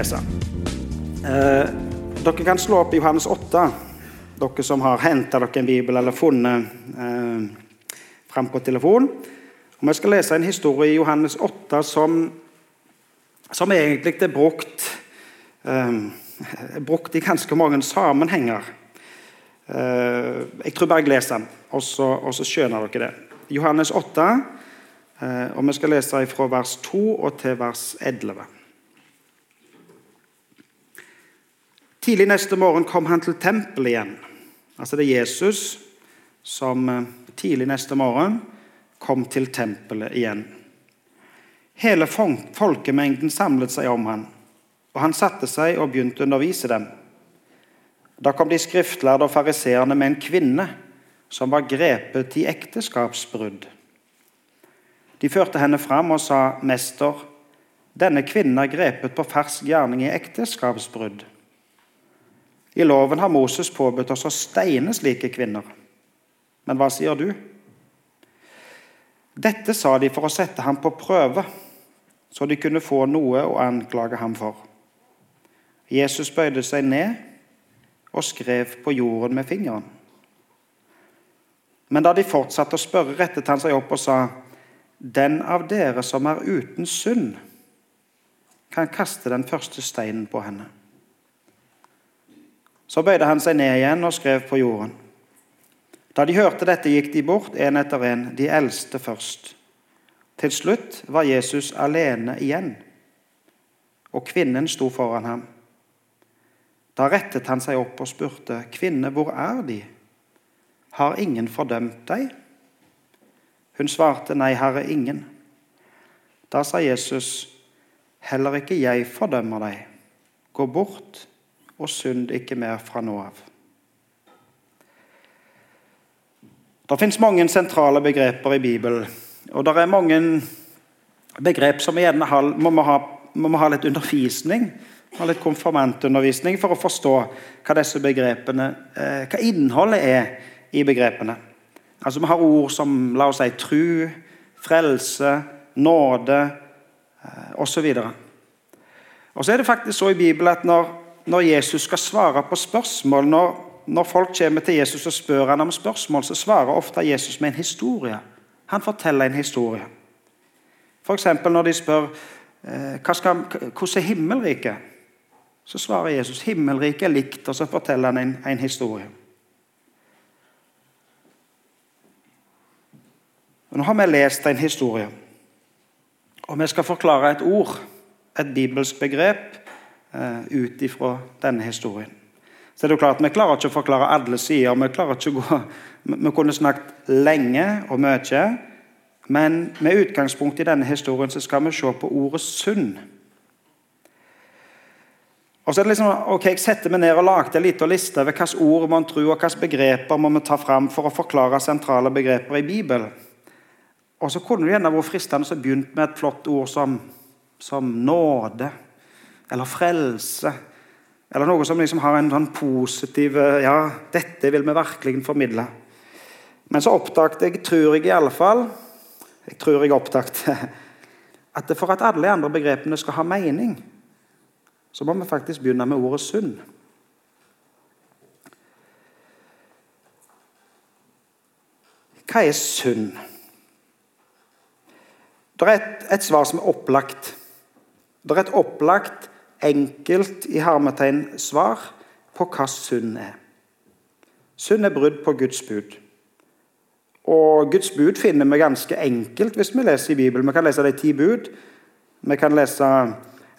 lese. Eh, dere kan slå opp Johannes 8, dere som har henta dere en bibel eller funnet eh, fram på telefon. Og vi skal lese en historie i Johannes 8 som, som egentlig er brukt, eh, brukt i ganske mange sammenhenger. Eh, jeg tror bare jeg leser den, og så, skjønner dere det. Johannes 8, eh, og vi skal lese fra vers 2 og til vers 11. Tidlig neste morgen kom han til tempelet igjen. Altså det er Jesus som eh, tidlig neste morgen kom til tempelet igjen. Hele folkemengden samlet seg om han, og han satte seg og begynte å undervise dem. Da kom de skriftlærde og fariseerne med en kvinne som var grepet i ekteskapsbrudd. De førte henne fram og sa, 'Mester, denne kvinnen er grepet på fersk gjerning i ekteskapsbrudd.' I loven har Moses påbudt oss å steine slike kvinner. Men hva sier du? Dette sa de for å sette ham på prøve, så de kunne få noe å anklage ham for. Jesus bøyde seg ned og skrev på jorden med fingeren. Men da de fortsatte å spørre, rettet han seg opp og sa, 'Den av dere som er uten synd, kan kaste den første steinen på henne.' Så bøyde han seg ned igjen og skrev på jorden. Da de hørte dette, gikk de bort, en etter en, de eldste først. Til slutt var Jesus alene igjen, og kvinnen sto foran ham. Da rettet han seg opp og spurte, 'Kvinne, hvor er De? Har ingen fordømt deg?' Hun svarte, 'Nei, Herre, ingen.' Da sa Jesus, 'Heller ikke jeg fordømmer deg. Gå bort og synd ikke mer fra nå av.' Det fins mange sentrale begreper i Bibelen. Og det er mange begrep som vi gjerne må, ha, må ha litt undervisning ha litt konfirmantundervisning for å forstå hva eh, hva innholdet er i begrepene. Altså Vi har ord som la oss si, tru, frelse, nåde eh, osv. Og så er det faktisk så i Bibelen at når, når Jesus skal svare på spørsmål når, når, folk kommer til Jesus og spør han om spørsmål, så svarer ofte Jesus med en historie. Han forteller en historie. F.eks. når de spør eh, hvordan er himmelriket så svarer Jesus himmelriket er likt, og så forteller han en, en historie. Nå har vi lest en historie, og vi skal forklare et ord, et bibelsk begrep, ut ifra denne historien. Så det er klart, Vi klarer ikke å forklare alle sider. Vi klarer ikke å gå, vi kunne snakket lenge og mye, men med utgangspunkt i denne historien så skal vi se på ordet 'synd'. Og så er det liksom, ok, Jeg setter meg ned og lagde en liten liste over hvilke ord man tror og hvilke begreper må vi ta fram for å forklare sentrale begreper i Bibelen. Og så kunne det gjerne vært fristende å begynne med et flott ord som, som nåde eller frelse. Eller noe som liksom har en sånn positiv Ja, dette vil vi virkelig formidle. Men så oppdaget jeg, tror jeg i alle fall Jeg tror jeg oppdaget at for at alle de andre begrepene skal ha mening, så må vi faktisk begynne med ordet synd. Hva er synd? Det er et, et, svar som er opplagt. Det er et opplagt, enkelt i hermetegn svar på hva synd er. Synd er brudd på Guds bud. Og Guds bud finner vi ganske enkelt hvis vi leser i Bibelen. Vi kan lese de ti bud. Vi kan lese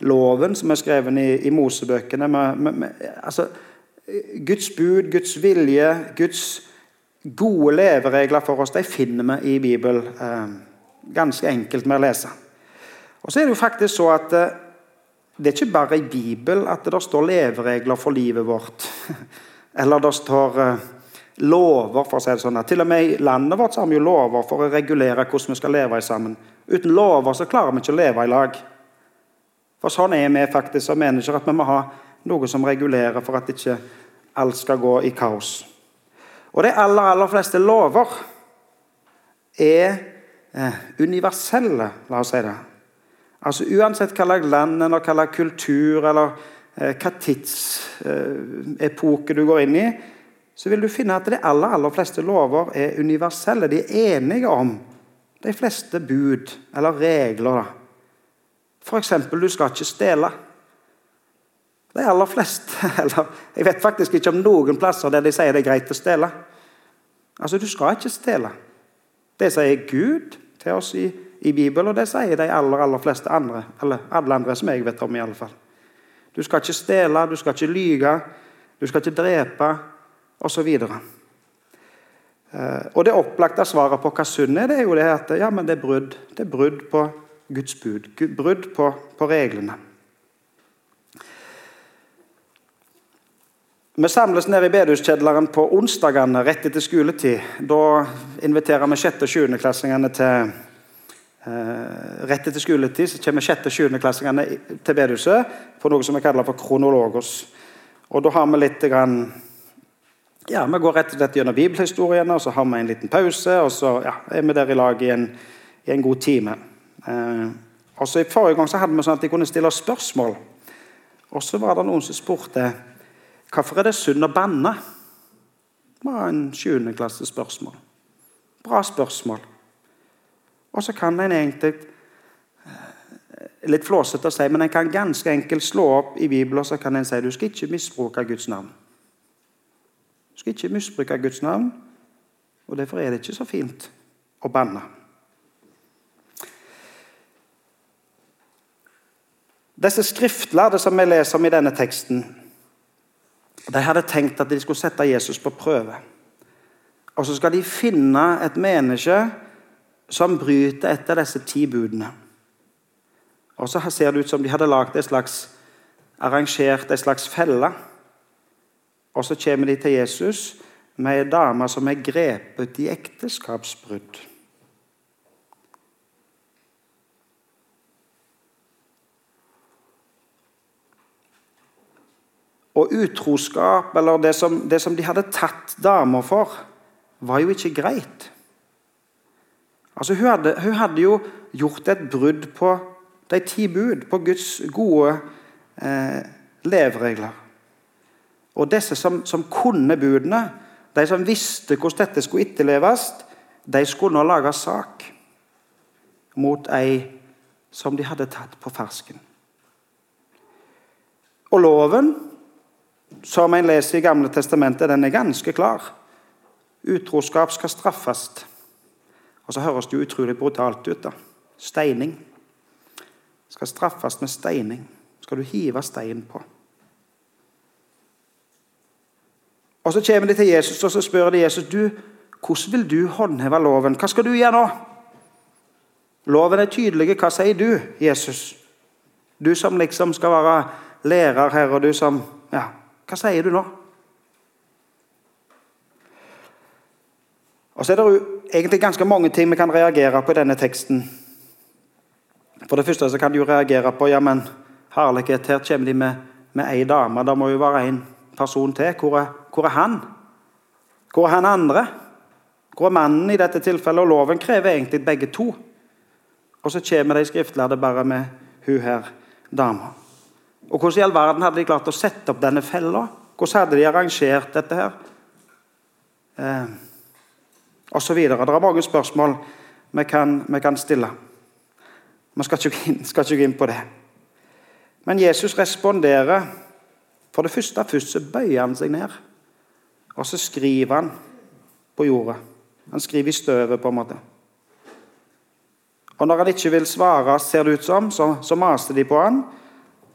loven som er skrevet i, i Mosebøkene. Vi, vi, vi, altså, Guds bud, Guds vilje, Guds gode leveregler for oss, de finner vi i Bibelen. Eh, ganske enkelt med å lese. Og så er Det jo faktisk så at eh, det er ikke bare i Bibelen at det står leveregler for livet vårt. Eller det står eh, lover, for å si det sånn. Til og med i landet vårt har vi jo lover for å regulere hvordan vi skal leve sammen. Uten lover så klarer vi ikke å leve i lag. For sånn er vi faktisk som mennesker, at vi må ha noe som regulerer for at ikke alt skal gå i kaos. Og de aller, aller fleste lover er eh, universelle, la oss si det. Altså Uansett hva slags land eller hva slags kultur eller eh, hva tidsepoke du går inn i, så vil du finne at de aller, aller fleste lover er universelle. De er enige om de fleste bud eller regler. F.eks. du skal ikke stjele. De aller fleste eller Jeg vet faktisk ikke om noen plasser der de sier det er greit å stjele. Altså, Du skal ikke stjele. Det sier Gud til oss i, i Bibelen, og det sier de aller, aller fleste andre. Eller alle andre som jeg vet om, i alle fall. Du skal ikke stjele, du skal ikke lyge, du skal ikke drepe, osv. Eh, og det opplagte svaret på hva synd er, det er jo det at ja, men det er brudd. Det er brudd på Guds bud. Brudd på, på reglene. Vi samles nede i bedehuskjedleren på onsdagene rett etter skoletid. Da inviterer vi 6. og 7. klassingene til Rett etter skoletid så kommer 6. og 7. klassingene til bedehuset på noe som vi kaller for kronologos. Og Da har vi litt grann, ja, Vi går rett og slett gjennom bibelhistoriene, og så har vi en liten pause, og så ja, er vi der i lag i en, i en god time. Eh, og så i Forrige gang så hadde vi sånn at de kunne stille spørsmål. Og så var det noen som spurte hvorfor er det synd å banne. Det var en 7. klasse spørsmål. Bra spørsmål. Og så kan en egentlig eh, litt flåsete å si, men en kan ganske enkelt slå opp i Bibelen og så kan en si du skal ikke misbruke Guds navn. Du skal ikke misbruke Guds navn, og derfor er det ikke så fint å banne. Disse skriftlærde som vi leser om i denne teksten, de hadde tenkt at de skulle sette Jesus på prøve. Og så skal de finne et menneske som bryter etter disse ti budene. Og så ser det ut som de hadde lagd et slags, arrangert en slags felle. Og så kommer de til Jesus med ei dame som er grepet i ekteskapsbrudd. Og utroskap, eller det som, det som de hadde tatt damer for, var jo ikke greit. Altså, hun hadde, hun hadde jo gjort et brudd på de ti bud, på Guds gode eh, leveregler. Og disse som, som, kunne budene, de som visste hvordan dette skulle etterleves, de skulle nå lage sak mot ei som de hadde tatt på fersken. Og loven som en leser i Gamle testamentet, den er ganske klar. Utroskap skal straffes. Og så høres det jo utrolig brutalt ut. da. Steining. Skal straffes med steining. Skal du hive stein på. Og Så kommer de til Jesus og så spør de Jesus du, hvordan vil du håndheve loven. Hva skal du gjøre nå? Loven er tydelig. Hva sier du, Jesus? Du som liksom skal være lærer her, og du som ja, hva sier du nå? Og så er det egentlig ganske mange ting vi kan reagere på i denne teksten. For det første så kan du jo reagere på ja, men herlighet, her kommer de med, med ei dame. Det må jo være en person til. Hvor er, hvor er han? Hvor er han andre? Hvor er mannen i dette tilfellet? Og loven krever egentlig begge to. Og så kommer de skriftlærde bare med hun her dama. Og Hvordan i all verden hadde de klart å sette opp denne fella? Hvordan hadde de arrangert dette her? Eh, videre. Det er mange spørsmål vi kan, vi kan stille. Vi skal ikke, skal ikke gå inn på det. Men Jesus responderer. For det første først så bøyer han seg ned. Og så skriver han på jorda. Han skriver i støvet, på en måte. Og når han ikke vil svare, ser det ut som, så, så maser de på han.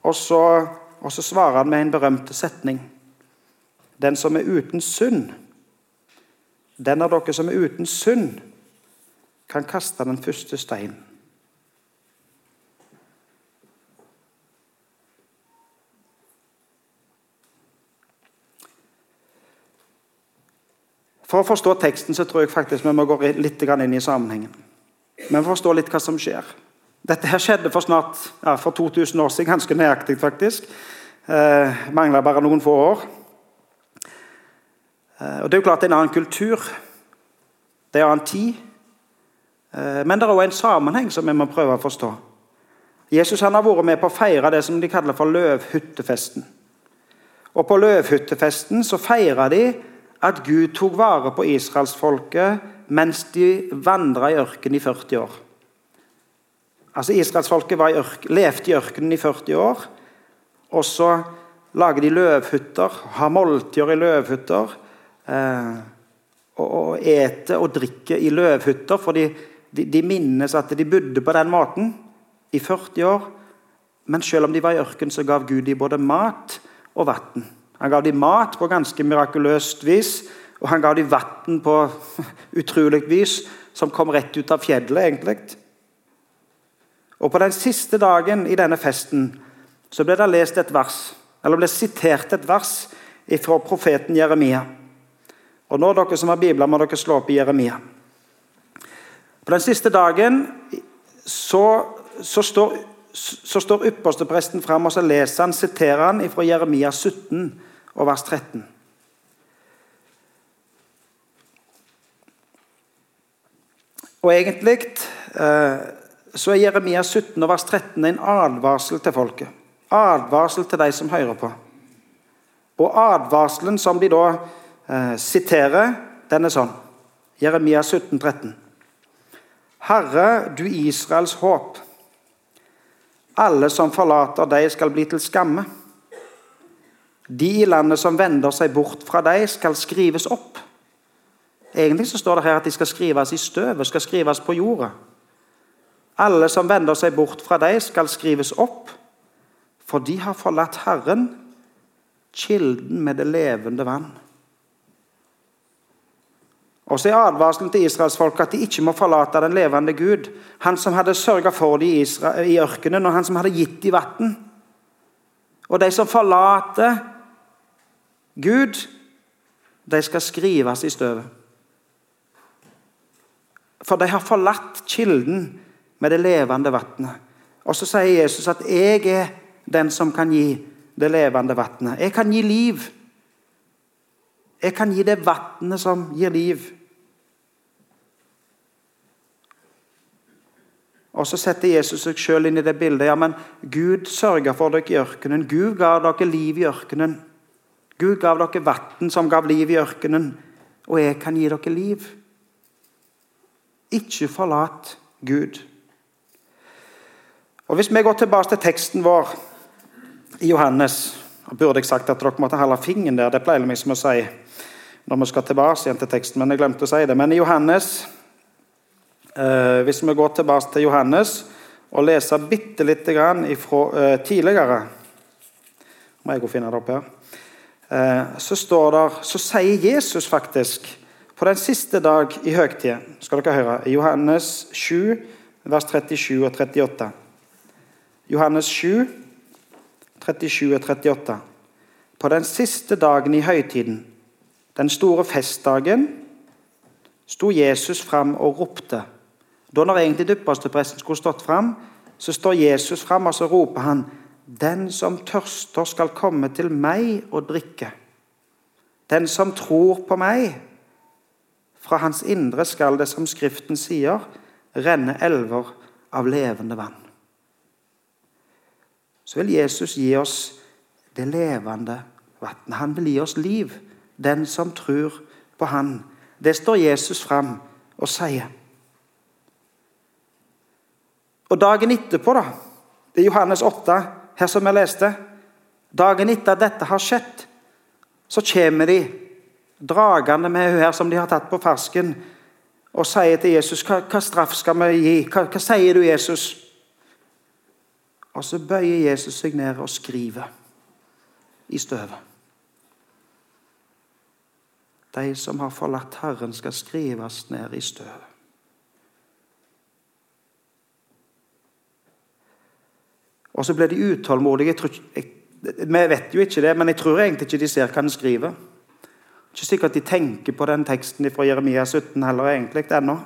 Og så, og så svarer han med en berømt setning. Den som er uten synd, den av dere som er uten synd, kan kaste den første steinen. For å forstå teksten så tror jeg faktisk vi må gå litt inn i sammenhengen. Vi må forstå litt hva som skjer. Dette her skjedde for snart ja, for 2000 år siden, ganske nøyaktig faktisk. Eh, Mangla bare noen få år. Eh, og Det er jo klart det er en annen kultur. Det er en annen tid. Eh, men det er òg en sammenheng som vi må prøve å forstå. Jesus han har vært med på å feire det som de kaller for løvhyttefesten. Og På løvhyttefesten så feira de at Gud tok vare på israelsfolket mens de vandra i ørkenen i 40 år. Altså Israelsfolket levde i ørkenen i 40 år. Og så lager de løvhytter, har måltider i løvhytter. Eh, og, eter og drikke i løvhytter, for de, de, de minnes at de bodde på den måten i 40 år. Men selv om de var i ørkenen, så gav Gud dem både mat og vann. Han gav dem mat på ganske mirakuløst vis, og han gav dem vann på utrolig vis, som kom rett ut av fjellet, egentlig. Og På den siste dagen i denne festen så ble det lest et vers, eller ble sitert et vers fra profeten Jeremia. Og nå, dere som har bibler, må dere slå opp i Jeremia. På den siste dagen så, så står så står ypperstepresten fram og så leser han, siterer han fra Jeremia 17 og vers 13. Og egentlig eh, så er Jeremia 17 og vers 13 en advarsel til folket. Advarsel til de som hører på. Og advarselen som de da eh, sitere. den er sånn. Jeremia 17, 13. Herre, du Israels håp. Alle som forlater deg, skal bli til skamme. De i landet som vender seg bort fra deg, skal skrives opp. Egentlig så står det her at de skal skrives i støvet, skal skrives på jorda. Alle som vender seg bort fra deg, skal skrives opp, for de har forlatt Herren, kilden med det levende vann. Og så er advarselen til israelsfolket at de ikke må forlate den levende Gud. Han som hadde sørga for dem i, i ørkenen, og han som hadde gitt dem vann. Og de som forlater Gud, de skal skrives i støvet. For de har forlatt kilden med det levende vannet. Og så sier Jesus at 'jeg er den som kan gi det levende vannet'. Jeg kan gi liv. Jeg kan gi deg vannet som gir liv. Og Så setter Jesus seg selv inn i det bildet. Ja, men Gud sørga for dere i ørkenen. Gud ga dere liv i ørkenen. Gud gav dere vann som gav liv i ørkenen. Og jeg kan gi dere liv. Ikke forlat Gud. Og Hvis vi går tilbake til teksten vår i Johannes og Burde jeg sagt at dere måtte holde fingeren der? Det pleier vi som å si når vi skal tilbake igjen til teksten, men jeg glemte å si det. Men i Johannes Eh, hvis vi går tilbake til Johannes og leser bitte lite grann ifra, eh, tidligere må jeg gå og finne det opp her, eh, så, står der, så sier Jesus faktisk på den siste dag i høgtida skal dere høre, i Johannes 7, vers 37 og 38. Johannes 7, 37 og 38. På den siste dagen i høytiden, den store festdagen, sto Jesus fram og ropte. Da når egentlig dypperstepresten skulle stått fram, så står Jesus fram og så roper han Den som tørster, skal komme til meg og drikke. Den som tror på meg, fra hans indre skal det, som Skriften sier, renne elver av levende vann. Så vil Jesus gi oss det levende vannet. Han vil gi oss liv. Den som tror på Han. Det står Jesus fram og sier. Og dagen etterpå, da, det er Johannes 8, her som jeg leste Dagen etter at dette har skjedd, så kommer de dragende med hun her som de har tatt på fersken, og sier til Jesus hva, hva straff skal vi gi? Hva, hva sier du, Jesus? Og så bøyer Jesus seg ned og skriver i støvet. De som har forlatt Herren, skal skrives ned i støvet. Og så blir de utålmodige. vi vet jo ikke det, men jeg tror egentlig ikke de ser hva han skriver. Ikke sikkert de tenker på den teksten fra Jeremia 17 heller egentlig ennå.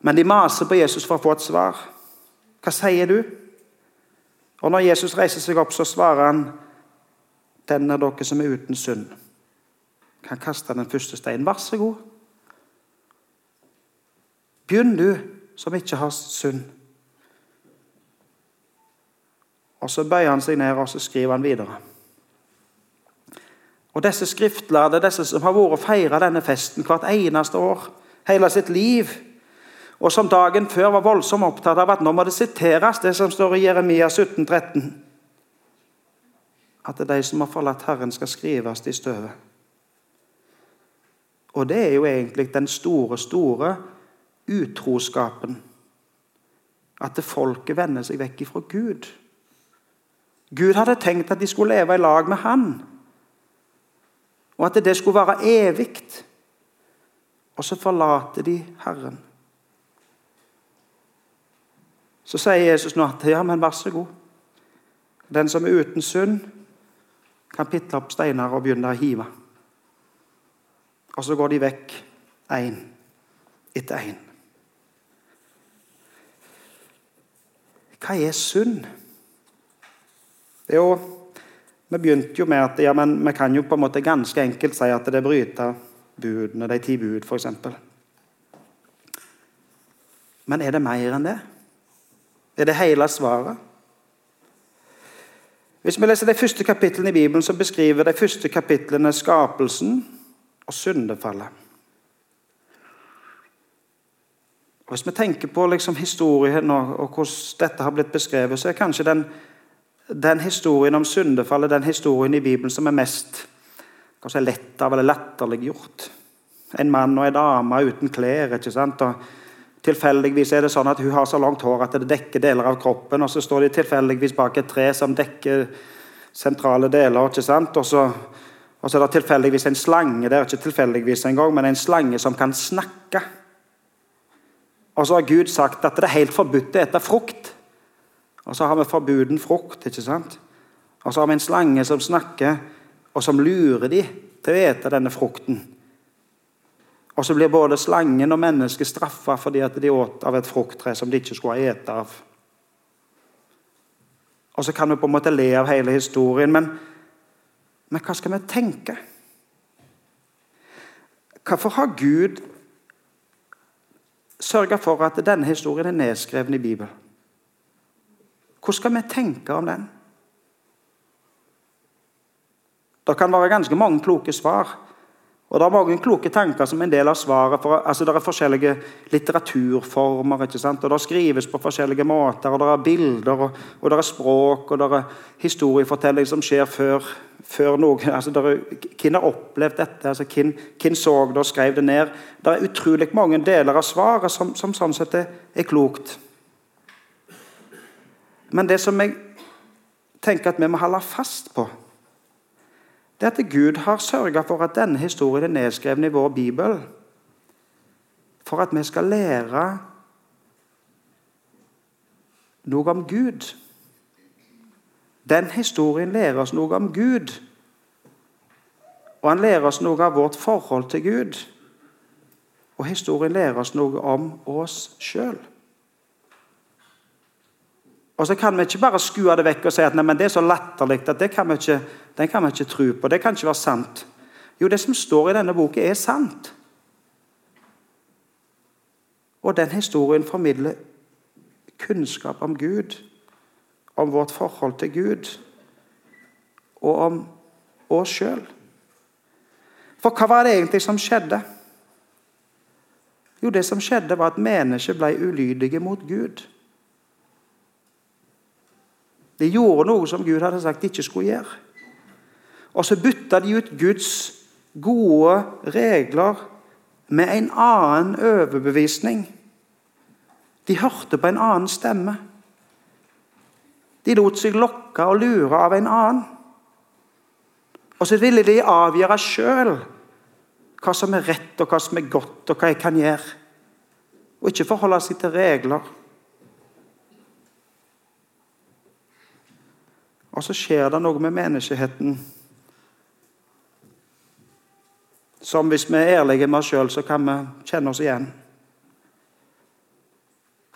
Men de maser på Jesus for å få et svar. Hva sier du? Og når Jesus reiser seg opp, så svarer han den av dere som er uten synd, kan kaste den første steinen. Vær så god. Begynn, du som ikke har synd. Og Så bøyer han seg ned og så skriver han videre. Og Disse skriftlærde, disse som har vært og feira denne festen hvert eneste år, hele sitt liv, og som dagen før var voldsomt opptatt av at nå må det siteres, det som står i Jeremia 17, 13. At de som har forlatt Herren, skal skrives i støvet. Og det er jo egentlig den store, store utroskapen. At folket vender seg vekk ifra Gud. Gud hadde tenkt at de skulle leve i lag med Han, og at det skulle være evig. Og så forlater de Herren. Så sier Jesus nå at ja, men vær så god. Den som er uten synd, kan pitte opp steiner og begynne å hive. Og så går de vekk én etter én. Hva er synd? Jo, vi begynte jo med at ja, men vi kan jo på en måte ganske enkelt si at det bryter budene, de ti bud, f.eks. Men er det mer enn det? Er det hele svaret? Hvis vi leser de første kapitlene i Bibelen, så beskriver de første kapitlene skapelsen og syndefallet. Og Hvis vi tenker på liksom historien og, og, hvordan dette har blitt beskrevet, så er kanskje den, den, historien om syndefallet den historien i Bibelen som er mest si, lett av eller latterliggjort. En mann og en dame uten klær. ikke sant? Og Tilfeldigvis er det sånn at hun har så langt hår at det dekker deler av kroppen. Og så står de tilfeldigvis bak et tre som dekker sentrale deler. ikke sant? Og så, og så er det tilfeldigvis en slange det er ikke tilfeldigvis engang, men en slange som kan snakke. Og så har Gud sagt at det er helt forbudt å ete frukt. Og så har vi forbuden frukt. ikke sant? Og så har vi en slange som snakker, og som lurer de til å ete denne frukten. Og så blir både slangen og mennesket straffa fordi at de åt av et frukttre som de ikke skulle ha ete av. Og så kan vi på en måte le av hele historien, men, men hva skal vi tenke? Hvorfor har Gud sørga for at denne historien er nedskrevet i Bibelen? Hvordan skal vi tenke om den? Det kan være ganske mange kloke svar. Og Det er mange kloke tanker som en del av svaret. For, altså Det er forskjellige litteraturformer. ikke sant? Og Det skrives på forskjellige måter. og Det er bilder, og, og det er språk og det er historiefortelling som skjer før, før noe. altså er, Hvem har opplevd dette? altså Hvem, hvem så det og skrev det ned? Det er utrolig mange deler av svaret som, som sånn sett er, er klokt. Men det som jeg tenker at vi må holde fast på det er at Gud har sørga for at denne historien er nedskrevet i vår bibel. For at vi skal lære noe om Gud. Den historien lærer oss noe om Gud. Og han lærer oss noe av vårt forhold til Gud. Og historien lærer oss noe om oss sjøl. Og så kan vi ikke bare skue det vekk og si at nei, det er så latterlig at det kan vi ikke, den kan vi ikke tro på. Det kan ikke være sant. Jo, det som står i denne boken, er sant. Og den historien formidler kunnskap om Gud, om vårt forhold til Gud og om oss sjøl. For hva var det egentlig som skjedde? Jo, det som skjedde, var at mennesket ble ulydige mot Gud. De gjorde noe som Gud hadde sagt de ikke skulle gjøre. Og så bytta de ut Guds gode regler med en annen overbevisning. De hørte på en annen stemme. De lot seg lokke og lure av en annen. Og så ville de avgjøre sjøl hva som er rett, og hva som er godt, og hva jeg kan gjøre. Og ikke forholde seg til regler. Og så skjer det noe med menneskeheten som hvis vi er ærlige med oss sjøl, så kan vi kjenne oss igjen.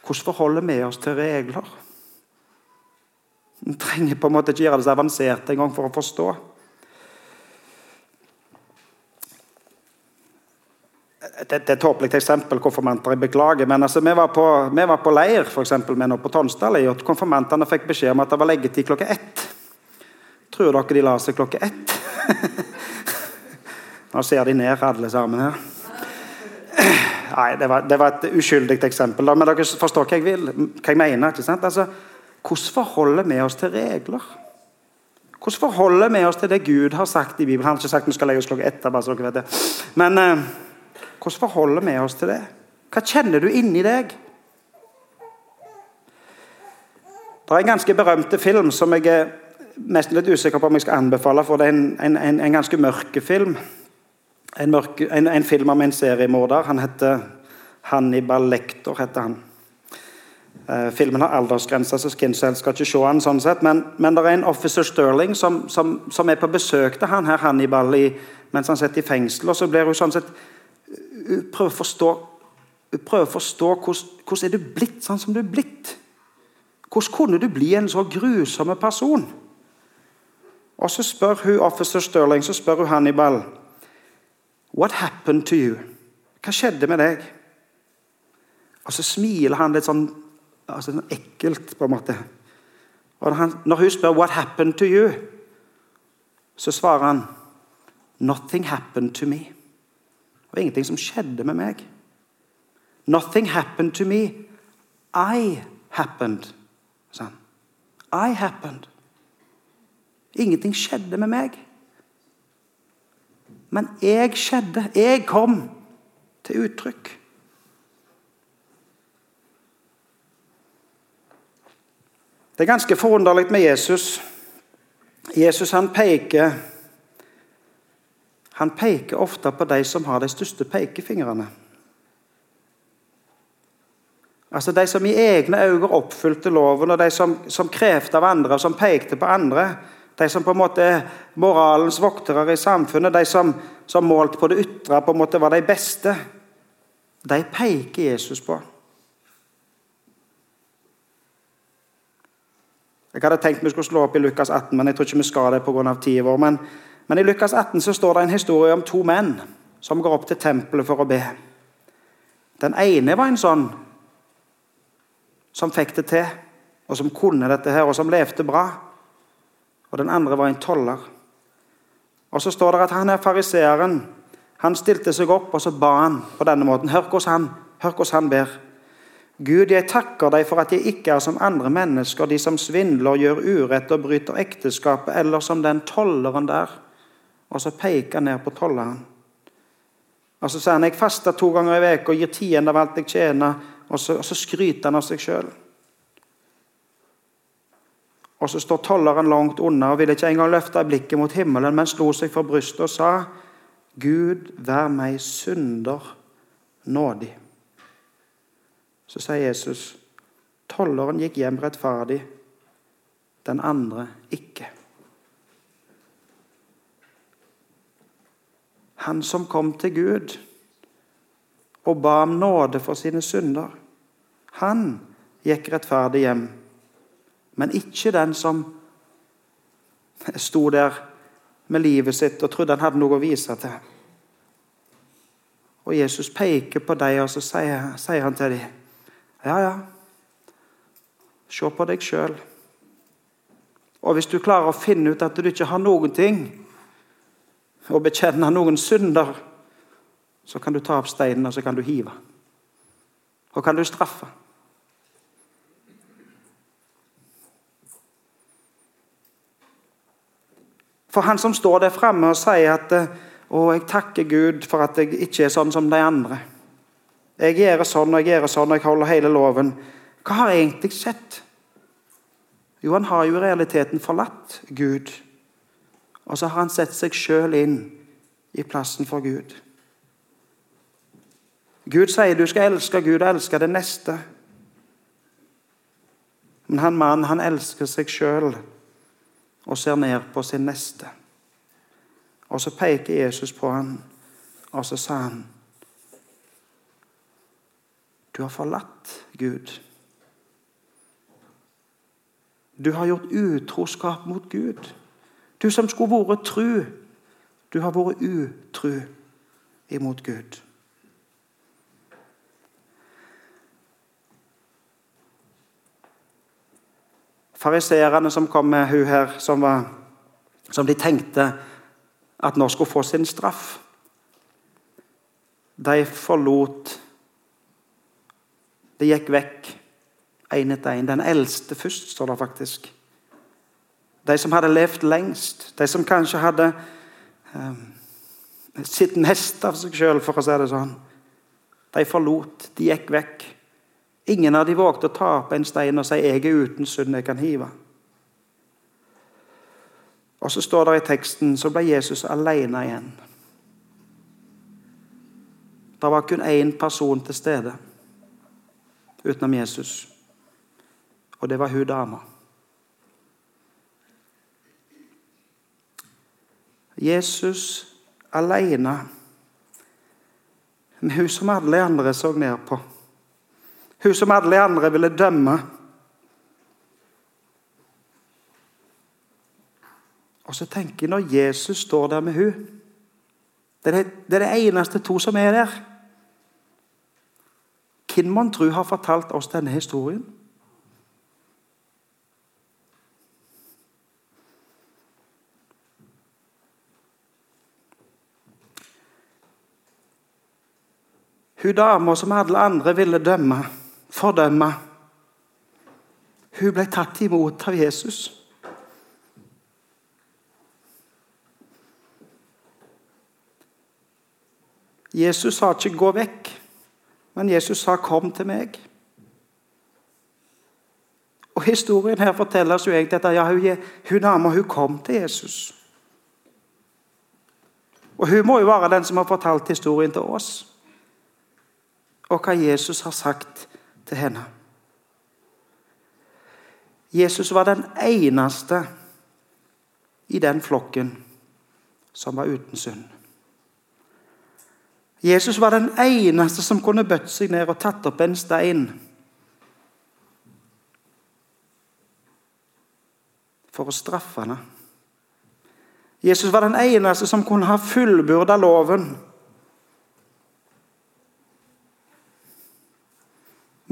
Hvordan forholder vi oss til regler? Vi trenger på en måte ikke gjøre det så avansert engang for å forstå. det, er et tåpelig eksempel, konfirmanter. Jeg beklager. Men altså, vi, var på, vi var på leir for eksempel, med noe på Tonstad, og konfirmantene fikk beskjed om at det var leggetid klokka ett. Tror dere de la seg klokka ett? Nå ser de ned, alle sammen her. Nei, det var, det var et uskyldig eksempel, men dere forstår hva jeg vil, hva jeg mener. ikke sant? Altså, hvordan forholder vi oss til regler? Hvordan forholder vi oss til det Gud har sagt i Bibelen? Han har ikke sagt vi skal legge oss klokka ett. bare så dere vet det. Men eh, hvordan forholder vi oss til det? Hva kjenner du inni deg? Det er en ganske berømte film som jeg nesten litt usikker på om jeg skal anbefale, for det er en, en, en ganske mørk film. En, mørke, en, en, film om en seriemorder. Han heter Hannibal Lektor. heter han. Eh, filmen har aldersgrense, så Skinsell skal ikke se han sånn sett. Men, men det er en officer Sterling som, som, som, er på besøk til han her Hannibal i, mens han sitter i fengsel. og så blir hun sånn sett prøver å forstå, prøver å forstå hvordan, hvordan er du blitt sånn som du er blitt. Hvordan kunne du bli en så grusom person? Og så spør hun officer Sterling, så spør hun Hannibal What happened to you? Hva skjedde med deg? Og så smiler han litt sånn, altså sånn ekkelt, på en måte. Og når, han, når hun spør 'What happened to you?', så svarer han 'Nothing happened to me'. Det var ingenting som skjedde med meg. 'Nothing happened to me. I happened', sa han. I happened. Ingenting skjedde med meg. Men jeg skjedde. Jeg kom til uttrykk. Det er ganske forunderlig med Jesus. Jesus han peker Han peker ofte på de som har de største pekefingrene. Altså De som i egne øyne oppfylte loven, og de som, som krevde av andre, og som pekte på andre. De som på en måte er moralens voktere i samfunnet, de som, som målt på det ytre på en måte var de beste, de peker Jesus på. Jeg hadde tenkt vi skulle slå opp i Lukas 18, men jeg tror ikke vi skal det pga. tida vår. Men, men i Lukas 18 så står det en historie om to menn som går opp til tempelet for å be. Den ene var en sånn som fikk det til, og som kunne dette her, og som levde bra og den andre var en toller. Og Så står det at han er fariseeren. Han stilte seg opp og så ba han på denne måten. Hør hvordan han, hør hvordan han ber. Gud, jeg takker deg for at jeg ikke er som andre mennesker, de som svindler, gjør urett og bryter ekteskapet, eller som den tolleren der. Og så peker han ned på tolleren. Og så sier han jeg faster to ganger i uka og gir tiende av alt jeg tjener. Og så, og så skryter han av seg sjøl. Og så står tolleren langt unna og ville ikke engang løfte blikket mot himmelen, men slo seg for brystet og sa, Gud, vær meg synder nådig. Så sier Jesus, tolleren gikk hjem rettferdig, den andre ikke. Han som kom til Gud og ba om nåde for sine synder, han gikk rettferdig hjem men ikke den som sto der med livet sitt og trodde han hadde noe å vise til. Og Jesus peker på dem, og så sier, sier han til dem Ja, ja, se på deg sjøl. Og hvis du klarer å finne ut at du ikke har noen ting å bekjenne noen synder, så kan du ta opp steinen og så kan du hive. Og kan du straffe. For han som står der framme og sier at å, jeg takker Gud for at jeg ikke er sånn som de andre. Jeg gjør sånn og jeg gjør sånn og jeg holder hele loven. Hva har jeg egentlig sett? Jo, han har jo i realiteten forlatt Gud. Og så har han sett seg sjøl inn i plassen for Gud. Gud sier du skal elske Gud og elske det neste. Men han mannen, han elsker seg sjøl og ser ned på sin neste. Og så peker Jesus på han, og så sa han Du har forlatt Gud. Du har gjort utroskap mot Gud. Du som skulle vært tru, du har vært utru imot Gud. Fariseerne som kom med hun her, som, var, som de tenkte at nå skulle få sin straff, de forlot De gikk vekk én etter én. Den eldste først, står det faktisk. De som hadde levd lengst. De som kanskje hadde eh, sitt mest av seg sjøl, for å si det sånn. De forlot, de gikk vekk. Ingen av de vågte å ta opp en stein og si 'jeg er uten synd, jeg kan hive'. Og så står det i teksten så ble Jesus alene igjen. Det var kun én person til stede utenom Jesus, og det var hun dama. Jesus alene med hun som alle andre så ned på. Hun som alle andre ville dømme. Og så tenker jeg når Jesus står der med hun, det er det, eneste to som er der. Hvem mon tru har fortalt oss denne historien? Hun dama som alle andre ville dømme, fordømme, hun ble tatt imot av Jesus. Jesus sa ikke 'gå vekk', men Jesus sa 'kom til meg'. Og Historien her forteller oss jo egentlig at ja, hun, hun dama hun kom til Jesus. Og Hun må jo være den som har fortalt historien til oss og hva Jesus har sagt til henne. Jesus var den eneste i den flokken som var uten synd. Jesus var den eneste som kunne bøtt seg ned og tatt opp en stein for å straffe henne. Jesus var den eneste som kunne ha fullbyrda loven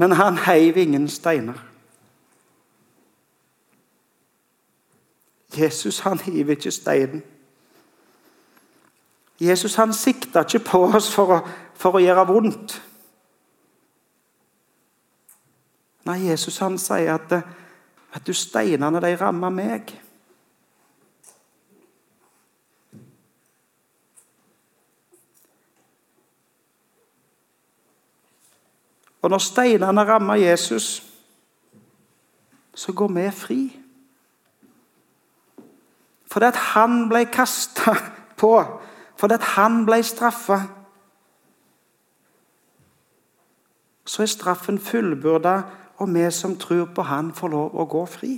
Men han heiv ingen steiner. Jesus han hiver ikke steinen. Jesus han sikta ikke på oss for å, for å gjøre vondt. Nei, Jesus han sier at at du, steinene de rammer meg. Og når steinene rammer Jesus, så går vi fri. Fordi at han ble kasta på, fordi at han ble straffa, så er straffen fullbyrda, og vi som tror på han, får lov å gå fri.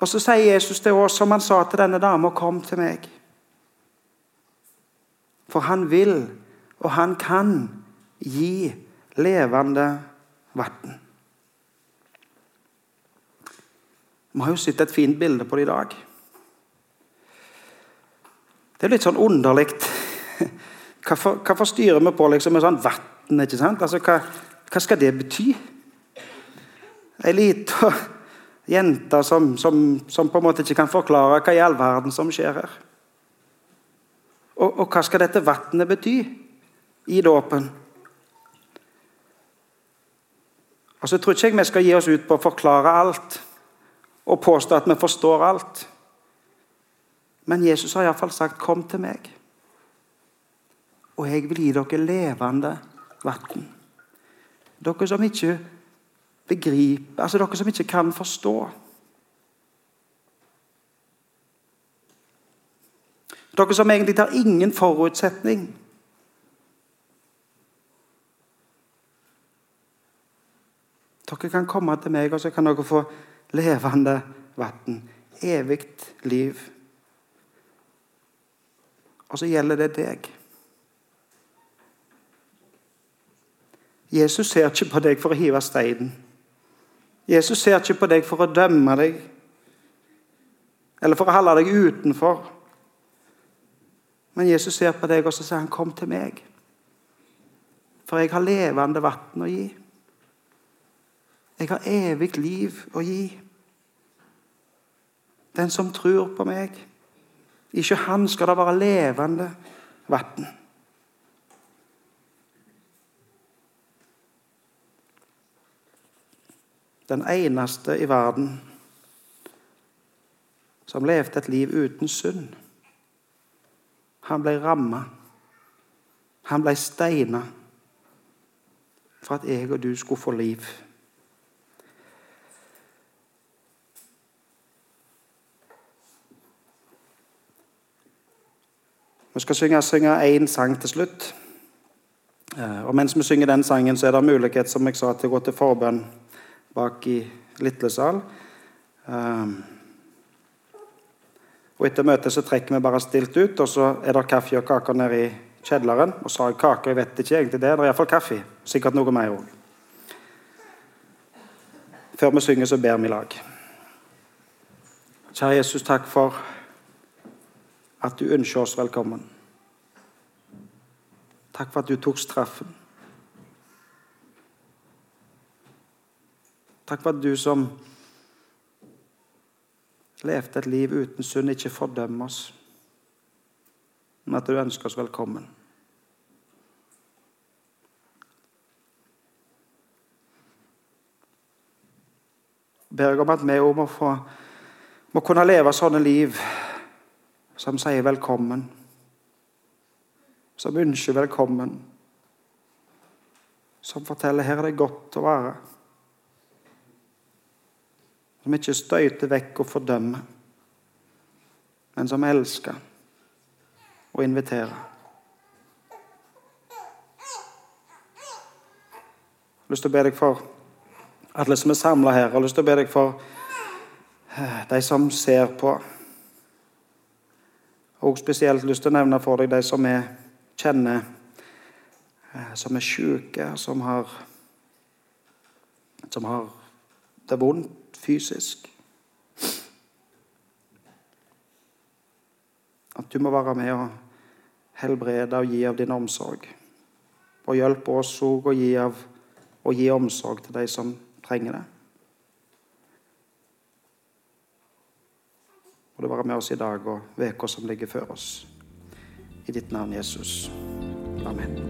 Og Så sier Jesus til oss, som han sa til denne dama, 'Kom til meg'. For han vil, og han kan gi levende vann. Vi har jo sett et fint bilde på det i dag. Det er litt sånn underlig. Hvorfor, hvorfor styrer vi på liksom med sånn vann? Altså, hva, hva, skal det bety? Ei lita jente som, som, som, på en måte ikke kan forklare hva i all verden som skjer her. Og, og hva skal dette vannet bety i dåpen? Og så tror ikke jeg vi skal gi oss ut på å forklare alt og påstå at vi forstår alt. Men Jesus har iallfall sagt 'kom til meg', og jeg vil gi dere levende vann. Dere som ikke begriper, altså dere som ikke kan forstå. Dere som egentlig tar ingen forutsetning Dere kan komme til meg, og så kan dere få levende vann. Evig liv. Og så gjelder det deg. Jesus ser ikke på deg for å hive steinen. Jesus ser ikke på deg for å dømme deg eller for å holde deg utenfor. Men Jesus ser på deg og så sier han, 'Kom til meg', for jeg har levende vann å gi. Jeg har evig liv å gi. Den som tror på meg. Ikke han skal det være levende vann. Den eneste i verden som levde et liv uten synd. Han ble ramma. Han ble steina for at jeg og du skulle få liv. Skal synge, synge én sang til slutt. Eh, og Mens vi synger den sangen, så er det mulighet som jeg sa, til å gå til forbønn bak i lille sal. Um, og Etter møtet så trekker vi bare stilt ut, og så er det kaffe og kaker nede i kjelleren. Og så har jeg kake, jeg vet ikke egentlig det. Det er iallfall kaffe. Sikkert noe mer òg. Før vi synger, så ber vi i lag. Kjære Jesus, takk for at du ønsker oss velkommen. Takk for at du tok straffen. Takk for at du som levde et liv uten synd, ikke fordømmer oss, men at du ønsker oss velkommen. Jeg ber om at vi òg må, må kunne leve sånne liv som sier velkommen, som ønsker velkommen, som forteller her er det godt å være. Som ikke støyter vekk og fordømmer, men som elsker og inviterer. Jeg har lyst til å be deg for alle som er samla her. Jeg har lyst til å be deg for eh, de som ser på. Og spesielt lyst til å nevne for deg de som er, kjenner eh, Som er syke, som har Som har det vondt fysisk. At du må være med og helbrede og gi av din omsorg. Og hjelpe oss òg å gi, å gi omsorg til de som trenger det. Må du være med oss i dag og uka som ligger før oss. I ditt navn, Jesus. Amen.